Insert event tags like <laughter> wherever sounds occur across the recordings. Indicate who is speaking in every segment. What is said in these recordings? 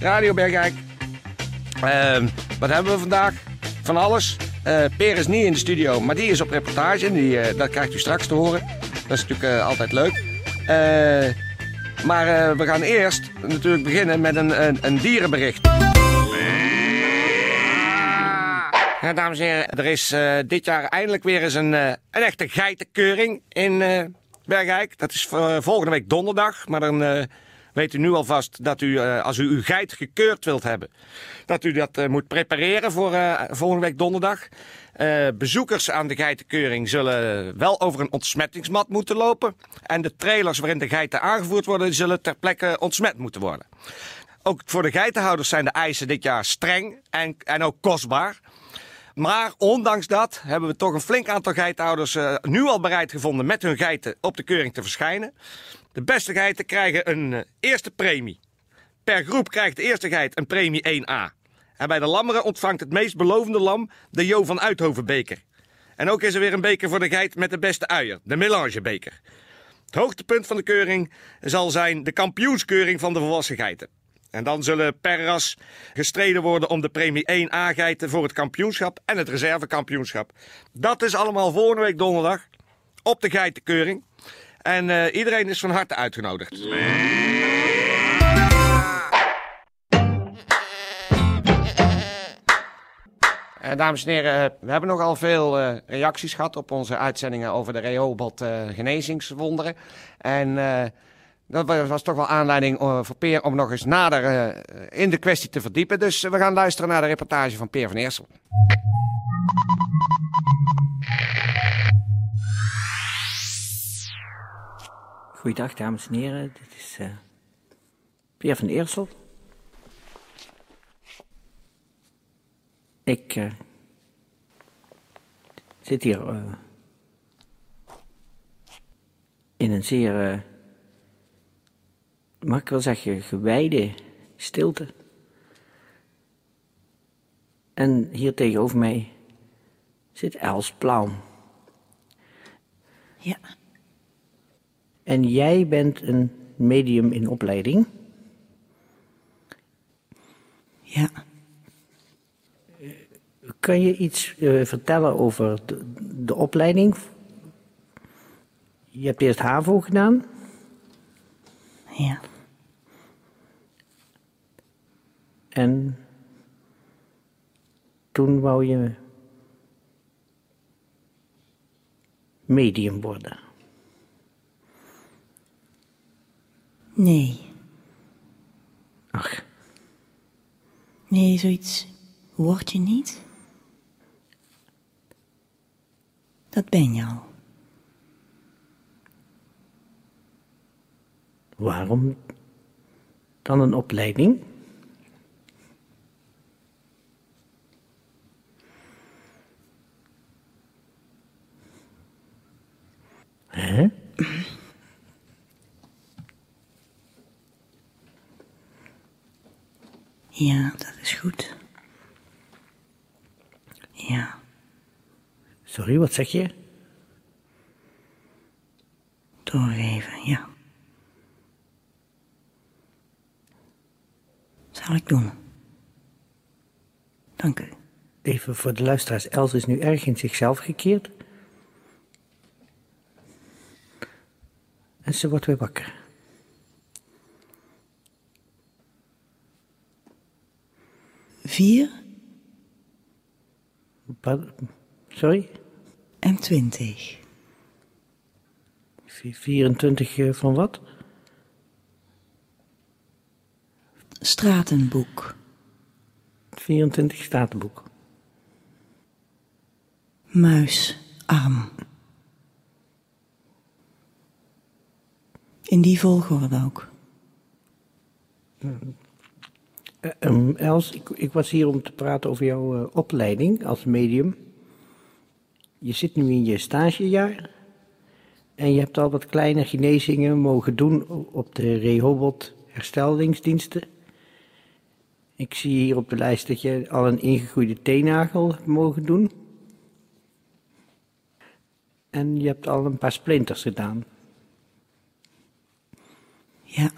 Speaker 1: Radio Bergijk. Ehm, wat hebben we vandaag? Van alles. Eh Peer is niet in de studio, maar die is op reportage. En die, eh, dat krijgt u straks te horen. Dat is natuurlijk eh, altijd leuk. Maar we gaan eerst natuurlijk beginnen met een, een, een dierenbericht. Ja, dames en heren, er is dit jaar eindelijk weer eens een, een echte geitenkeuring in Bergijk. Dat is volgende week donderdag, maar dan weet u nu alvast dat u, eh, als u uw geit gekeurd wilt hebben, dat u dat eh, moet prepareren voor eh, volgende week donderdag. Bezoekers aan de geitenkeuring zullen wel over een ontsmettingsmat moeten lopen. En de trailers waarin de geiten aangevoerd worden, zullen ter plekke ontsmet moeten worden. Ook voor de geitenhouders zijn de eisen dit jaar streng en, en ook kostbaar. Maar ondanks dat hebben we toch een flink aantal geitenhouders eh, nu al bereid gevonden met hun geiten op de keuring te verschijnen. De beste geiten krijgen een eh, eerste premie. Per groep krijgt de eerste geit een premie 1A. En bij de lammeren ontvangt het meest belovende lam de Jo van Uithovenbeker. En ook is er weer een beker voor de geit met de beste uier, de Melangebeker. Het hoogtepunt van de keuring zal zijn de kampioenskeuring van de volwassen geiten. En dan zullen per ras gestreden worden om de premie 1A geiten voor het kampioenschap en het reservekampioenschap. Dat is allemaal volgende week donderdag op de geitenkeuring. En eh, iedereen is van harte uitgenodigd. Eh, dames en heren, eh, we hebben nogal veel reacties gehad op onze uitzendingen over de Rehoboth eh, genezingswonderen. En dat wa- was toch wel aanleiding eh, voor Peer om nog eens nader eh, in de kwestie te verdiepen. Dus eh, we gaan luisteren naar de reportage van Peer van Eersel.
Speaker 2: Goeiedag, dames en heren. Dit is Peer van Eersel. Ik zit hier in een zeer, mag ik wel zeggen, gewijde stilte. En hier tegenover mij zit Els Plaum.
Speaker 3: Ja,
Speaker 2: En jij bent een medium in opleiding.
Speaker 3: ja.
Speaker 2: Kan je iets eh, vertellen over de, de opleiding? Je hebt eerst HAVO gedaan.
Speaker 3: Ja.
Speaker 2: En toen wou je medium worden.
Speaker 3: Nee.
Speaker 2: Ach,
Speaker 3: Nee, zoiets word je niet. Dat ben je al.
Speaker 2: waarom dan een opleiding? Hè?
Speaker 3: Ja, dat is goed. Ja,
Speaker 2: Sorry, wat zeg je?
Speaker 3: doorgeven, ja. Zal ik doen. Dank u.
Speaker 2: Even voor de luisteraars, Els is nu erg in zichzelf gekeerd. En ze wordt weer wakker.
Speaker 3: Vier
Speaker 2: Pardon? Sorry?
Speaker 3: En twintig.
Speaker 2: Vi- 24 eh, van wat?
Speaker 3: Stratenboek.
Speaker 2: 24 statenboek.
Speaker 3: Muisarm. In die volgorde ook.
Speaker 2: Eh, ehm, Els, ik, ik was hier om te praten over jouw eh, opleiding als medium. Je zit nu in je stagejaar. En je hebt al wat kleine genezingen mogen doen op de Rehoboth hersteldingsdiensten. Ik zie hier op de lijst dat je al een ingegroeide teennagel hebt mogen doen. En je hebt al een paar splinters gedaan.
Speaker 3: Ja,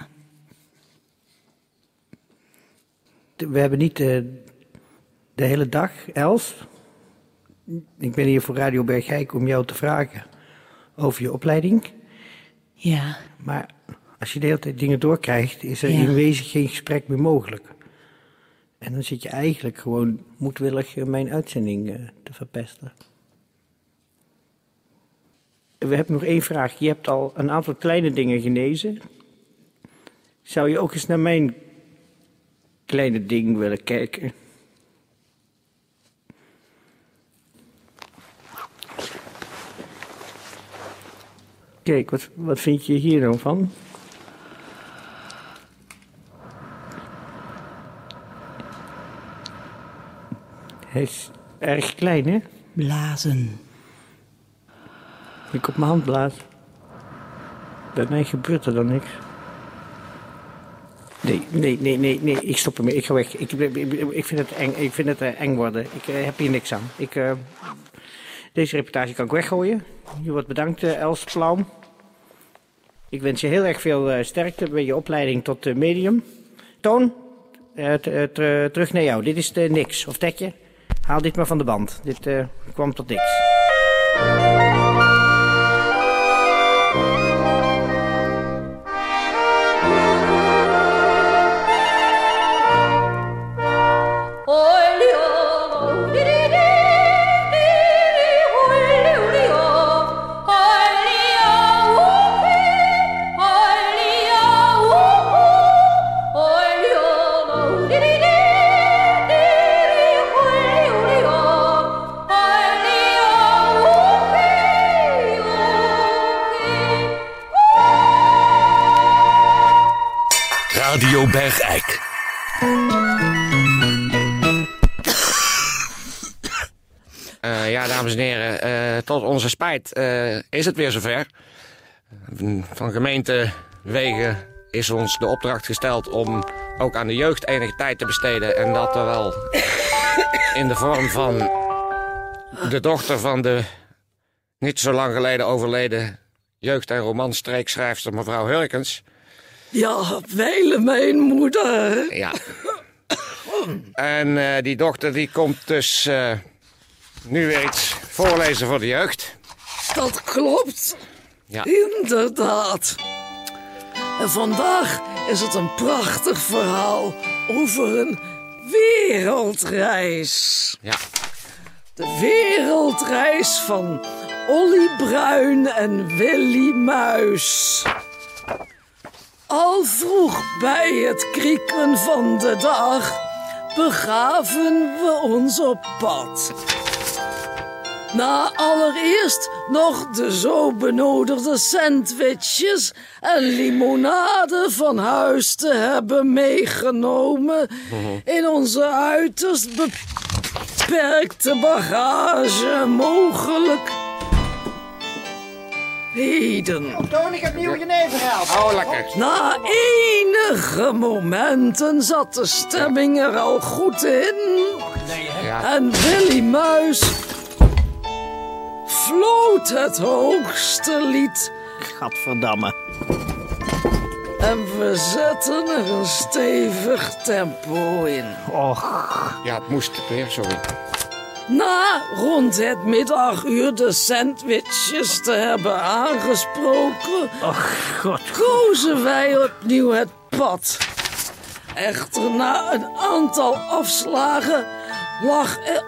Speaker 2: We hebben niet de, de hele dag, Els. Ik ben hier voor Radio Bergijk om jou te vragen over je opleiding.
Speaker 3: ja,
Speaker 2: Maar als je de hele tijd dingen doorkrijgt, is er
Speaker 3: Ja.
Speaker 2: in wezen geen gesprek meer mogelijk. En dan zit je eigenlijk gewoon moedwillig eh, mijn uitzending eh, te verpesten. We hebben nog één vraag. Je hebt al een aantal kleine dingen genezen. Zou je ook eens naar mijn kleine ding willen kijken? Kijk, wat, wat vind je hier dan van? Hij is erg klein, hè?
Speaker 3: blazen.
Speaker 2: Ik op mijn hand blaas. Bij mij gebeurt er dan niks. Nee, nee, nee, nee, nee, ik stop ermee. Ik ga weg. Ik, ik, ik vind het eng, ik vind het eh, eng worden. Ik eh, heb hier niks aan. Ik, eh, deze reportage kan ik weggooien. Je wordt bedankt, Els Plaum. Ik wens je heel erg veel eh, sterkte bij je opleiding tot eh, medium. Toon, eh, terug naar jou. Dit is niks. Of Tetje, haal dit maar van de band. Dit kwam tot niks.
Speaker 4: Bergijk.
Speaker 1: Eh, ja, dames en heren, eh, tot onze spijt eh, is het weer zover. Van gemeentewegen is ons de opdracht gesteld om ook aan de jeugd enige tijd te besteden. En dat wel in de vorm van de dochter van de niet zo lang geleden overleden jeugd- en romanstreekschrijfster mevrouw Hurkens.
Speaker 5: Ja, wijlen mijn moeder.
Speaker 1: Ja. En eh, die dochter die komt dus eh, nu weer iets voorlezen voor de jeugd.
Speaker 5: Dat klopt.
Speaker 1: Ja.
Speaker 5: Inderdaad. En vandaag is het een prachtig verhaal over een wereldreis.
Speaker 1: Ja.
Speaker 5: De wereldreis van Olly Bruin en Willy Muis. Al vroeg bij het krieken van de dag begaven we ons op pad. Na allereerst nog de zo benodigde sandwiches en limonade van huis te hebben meegenomen in onze uiterst beperkte bagage mogelijk. Heden.
Speaker 2: Toon, ik heb nieuwe jenever gehaald.
Speaker 1: Oh, lekker.
Speaker 5: Na enige momenten zat de stemming er al goed in.
Speaker 1: Ja.
Speaker 5: En Willy Muis floot het hoogste lied.
Speaker 2: Gadverdamme.
Speaker 5: En we zetten er een stevig tempo in.
Speaker 2: Och,
Speaker 1: Ja, het moest weer, sorry.
Speaker 5: Na rond het middaguur de sandwiches te hebben aangesproken,
Speaker 2: och, god.
Speaker 5: kozen wij opnieuw het pad. Echter, na een aantal afslagen lag er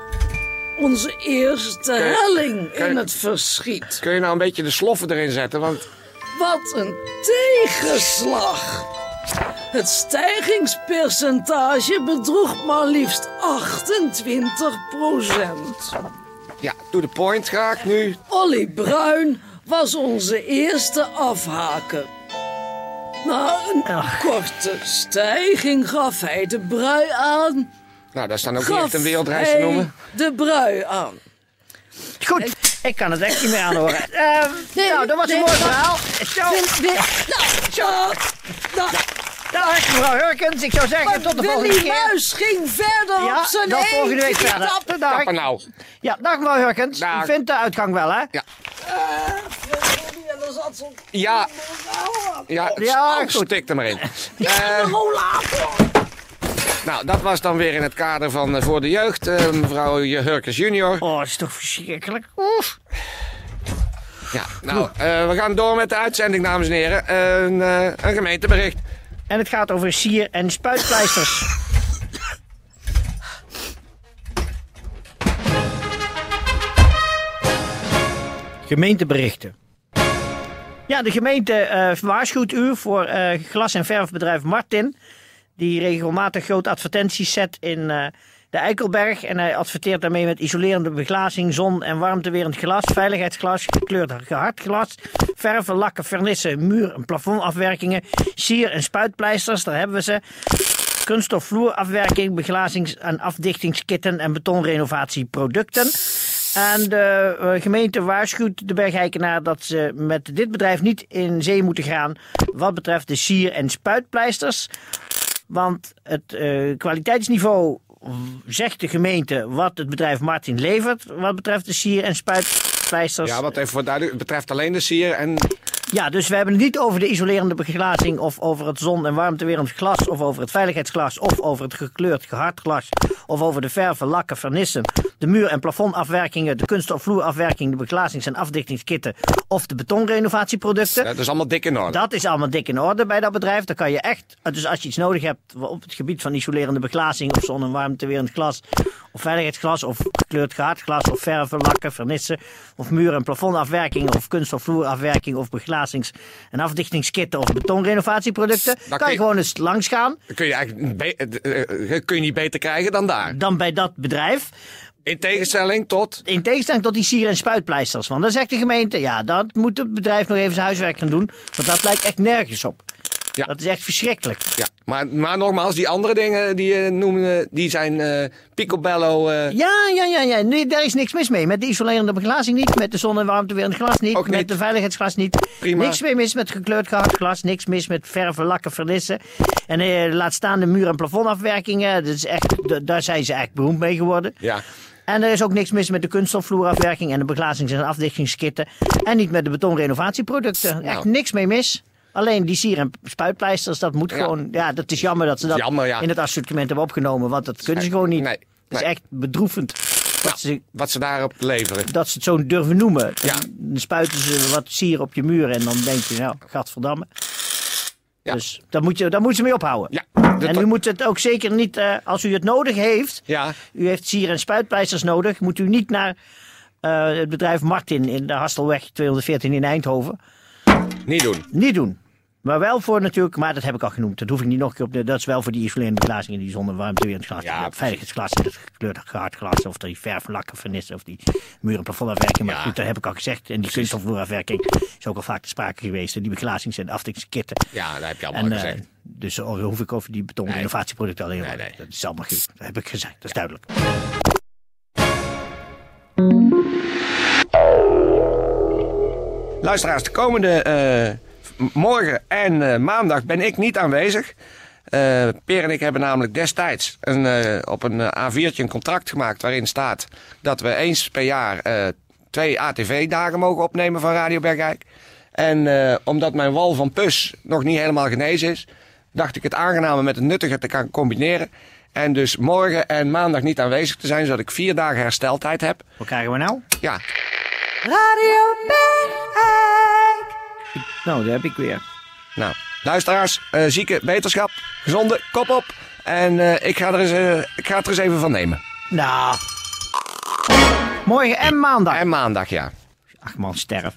Speaker 5: onze eerste helling in het verschiet.
Speaker 1: Kun je nou een beetje de sloffen erin zetten? Want
Speaker 5: Wat een tegenslag! Het stijgingspercentage bedroeg maar liefst 28 procent.
Speaker 1: ja, to the point graag nu.
Speaker 5: Olly Bruin was onze eerste afhaker. Na een korte stijging gaf hij de brui aan.
Speaker 1: Nou, dat is dan ook niet echt een wereldreis te noemen.
Speaker 5: de brui aan.
Speaker 6: Goed, ik kan het echt niet meer aanhoren. Ehm, nou, dat was een
Speaker 5: nee,
Speaker 6: mooi verhaal. Zo,
Speaker 5: Nou, zo.
Speaker 6: Dag mevrouw Hurkens. Ik zou zeggen,
Speaker 5: maar
Speaker 6: tot de volgende
Speaker 5: Willy
Speaker 6: keer.
Speaker 5: Muis ging verder
Speaker 6: Ja,
Speaker 5: op zijn
Speaker 6: dan volgende week verder.
Speaker 5: Dat-
Speaker 6: Dag.
Speaker 1: Nou.
Speaker 6: Ja, dag mevrouw Hurkens.
Speaker 1: Dag.
Speaker 6: U vindt de uitgang wel, hè?
Speaker 1: Ja.
Speaker 5: Zo'n
Speaker 1: Ja. Ja,
Speaker 6: Ja,
Speaker 1: oh,
Speaker 6: goed.
Speaker 1: stik er maar in. <laughs> Eh,
Speaker 5: rollator.
Speaker 1: nou, dat was dan weer in het kader van eh, Voor de Jeugd. eh, mevrouw Hurkens junior.
Speaker 6: Oh, dat is toch verschrikkelijk. Oef.
Speaker 1: Ja, nou, eh, we gaan door met de uitzending, dames en heren. Een, eh, een gemeentebericht.
Speaker 6: En het gaat over sier- en spuitpleisters. Gemeenteberichten. Ja, de gemeente eh, waarschuwt u voor eh, glas- en verfbedrijf Martin. Die regelmatig grote advertenties zet in eh, de Eikelberg. En hij adverteert daarmee met isolerende beglazing, zon- en warmtewerend glas, veiligheidsglas, gekleurd gehard glas, verven, lakken, vernissen, muur- en plafondafwerkingen, sier- en spuitpleisters, daar hebben we ze. Kunststof vloerafwerking, beglazings- en afdichtingskitten en betonrenovatieproducten. En de eh, gemeente waarschuwt de Bergijkenaar dat ze met dit bedrijf niet in zee moeten gaan wat betreft de sier- en spuitpleisters. Want het eh, kwaliteitsniveau zegt de gemeente wat het bedrijf Martin levert wat betreft de sier- en spuitpleisters.
Speaker 1: Ja, wat even voor duidelijk. Het betreft alleen de sier en...
Speaker 6: Ja, dus we hebben het niet over de isolerende beglazing of over het zon- en warmtewerend glas of over het veiligheidsglas of over het gekleurd gehard glas of over de verven, lakken, vernissen, de muur- en plafondafwerkingen, de kunststof vloerafwerking, de beglazings- en afdichtingskitten of de betonrenovatieproducten.
Speaker 1: Dat is allemaal dik in orde.
Speaker 6: Dat is allemaal dik in orde bij dat bedrijf. Dan kan je echt, dus als je iets nodig hebt op het gebied van isolerende beglazing of zon- en warmtewerend glas of veiligheidsglas of gekleurd gehard glas of verven, lakken, vernissen of muur- en plafondafwerking of kunststof vloerafwerking of beglazings- en afdichtingskitten of betonrenovatieproducten,
Speaker 1: kun
Speaker 6: kan je gewoon eens langs gaan
Speaker 1: Dat kun je eigenlijk be- eh, eh, kun je niet beter krijgen dan daar.
Speaker 6: dan bij dat bedrijf.
Speaker 1: In tegenstelling tot...
Speaker 6: In tegenstelling tot die sier- en spuitpleisters. Want dan zegt de gemeente, ja, dat moet het bedrijf nog even zijn huiswerk gaan doen. Want dat lijkt echt nergens op.
Speaker 1: Ja.
Speaker 6: Dat is echt verschrikkelijk.
Speaker 1: Ja, maar, maar nogmaals, die andere dingen die je noemde, die zijn eh picobello... eh,
Speaker 6: Ja, ja, ja, ja. Nee, daar is niks mis mee. Met de isolerende beglazing niet. Met de zon- en warmtewerend glas niet. Met de veiligheidsglas niet.
Speaker 1: Prima.
Speaker 6: Niks mee mis met gekleurd gehard glas. Niks mis met verven, lakken, vernissen. En eh, laat staan de muur- en plafondafwerkingen. Dat is echt, daar zijn ze echt beroemd mee geworden.
Speaker 1: ja.
Speaker 6: En er is ook niks mis met de kunststofvloerafwerking en de beglazings- en afdichtingskitten. En niet met de betonrenovatieproducten. Echt
Speaker 1: Nou.
Speaker 6: niks mee mis. Alleen die sier- en spuitpleisters, dat moet gewoon... Ja, dat is jammer dat ze dat
Speaker 1: Jammer, ja.
Speaker 6: in het assortiment hebben opgenomen. Want dat kunnen ze gewoon niet.
Speaker 1: Nee,
Speaker 6: Het is echt bedroevend dat, ze,
Speaker 1: Wat ze daarop leveren.
Speaker 6: dat ze het zo durven noemen.
Speaker 1: Ja.
Speaker 6: Dan spuiten ze wat sier op je muur en dan denk je, nou, gadverdamme.
Speaker 1: Ja.
Speaker 6: Dus daar moet, je, daar moet ze mee ophouden.
Speaker 1: Ja,
Speaker 6: en u moet het ook zeker niet, eh, als u het nodig heeft,
Speaker 1: Ja,
Speaker 6: u heeft sier- en spuitpleisters nodig, moet u niet naar eh, het bedrijf Martin in de Hastelweg 214 in Eindhoven.
Speaker 1: niet doen.
Speaker 6: Niet doen. Maar wel voor natuurlijk, maar dat heb ik al genoemd. Dat hoef ik niet nog een keer op de, Dat is wel voor die isolerende beglazing en die zonder glas.
Speaker 1: Ja,
Speaker 6: veiligheidsglas het gekleurde gehard glas. Of die verflakken, vernissen of die muur- en plafondafwerking. Maar
Speaker 1: Ja.
Speaker 6: goed, dat heb ik al gezegd. En die kunststofvloerafwerking is ook al vaak te sprake geweest. En die beglazings- en afdekingskitten.
Speaker 1: Ja, dat heb je allemaal
Speaker 6: En, eh,
Speaker 1: gezegd.
Speaker 6: dus uh, hoef ik over die betonrenovatieproducten alleen
Speaker 1: Nee,
Speaker 6: maar.
Speaker 1: nee.
Speaker 6: Dat is allemaal goed. Dat heb ik gezegd, dat is duidelijk.
Speaker 1: Luisteraars, de komende eh, morgen en eh, maandag ben ik niet aanwezig. Eh Peer en ik hebben namelijk destijds een, eh, op een eh, A4'tje een contract gemaakt waarin staat dat we eens per jaar eh, twee ATV-dagen mogen opnemen van Radio Bergijk. En eh, omdat mijn wal van pus nog niet helemaal genezen is, dacht ik het aangename met het nuttige te gaan combineren. En dus morgen en maandag niet aanwezig te zijn, zodat ik vier dagen hersteltijd heb.
Speaker 6: Wat krijgen we nou?
Speaker 1: Ja,
Speaker 3: Radio Bergijk.
Speaker 6: Nou, daar heb ik weer.
Speaker 1: Nou, luisteraars, eh zieke, beterschap, gezonde, kop op. En eh, ik, ga er eens, eh, ik ga het er eens even van nemen.
Speaker 6: Nou. Morgen en maandag.
Speaker 1: En maandag, ja.
Speaker 6: Ach man, sterf.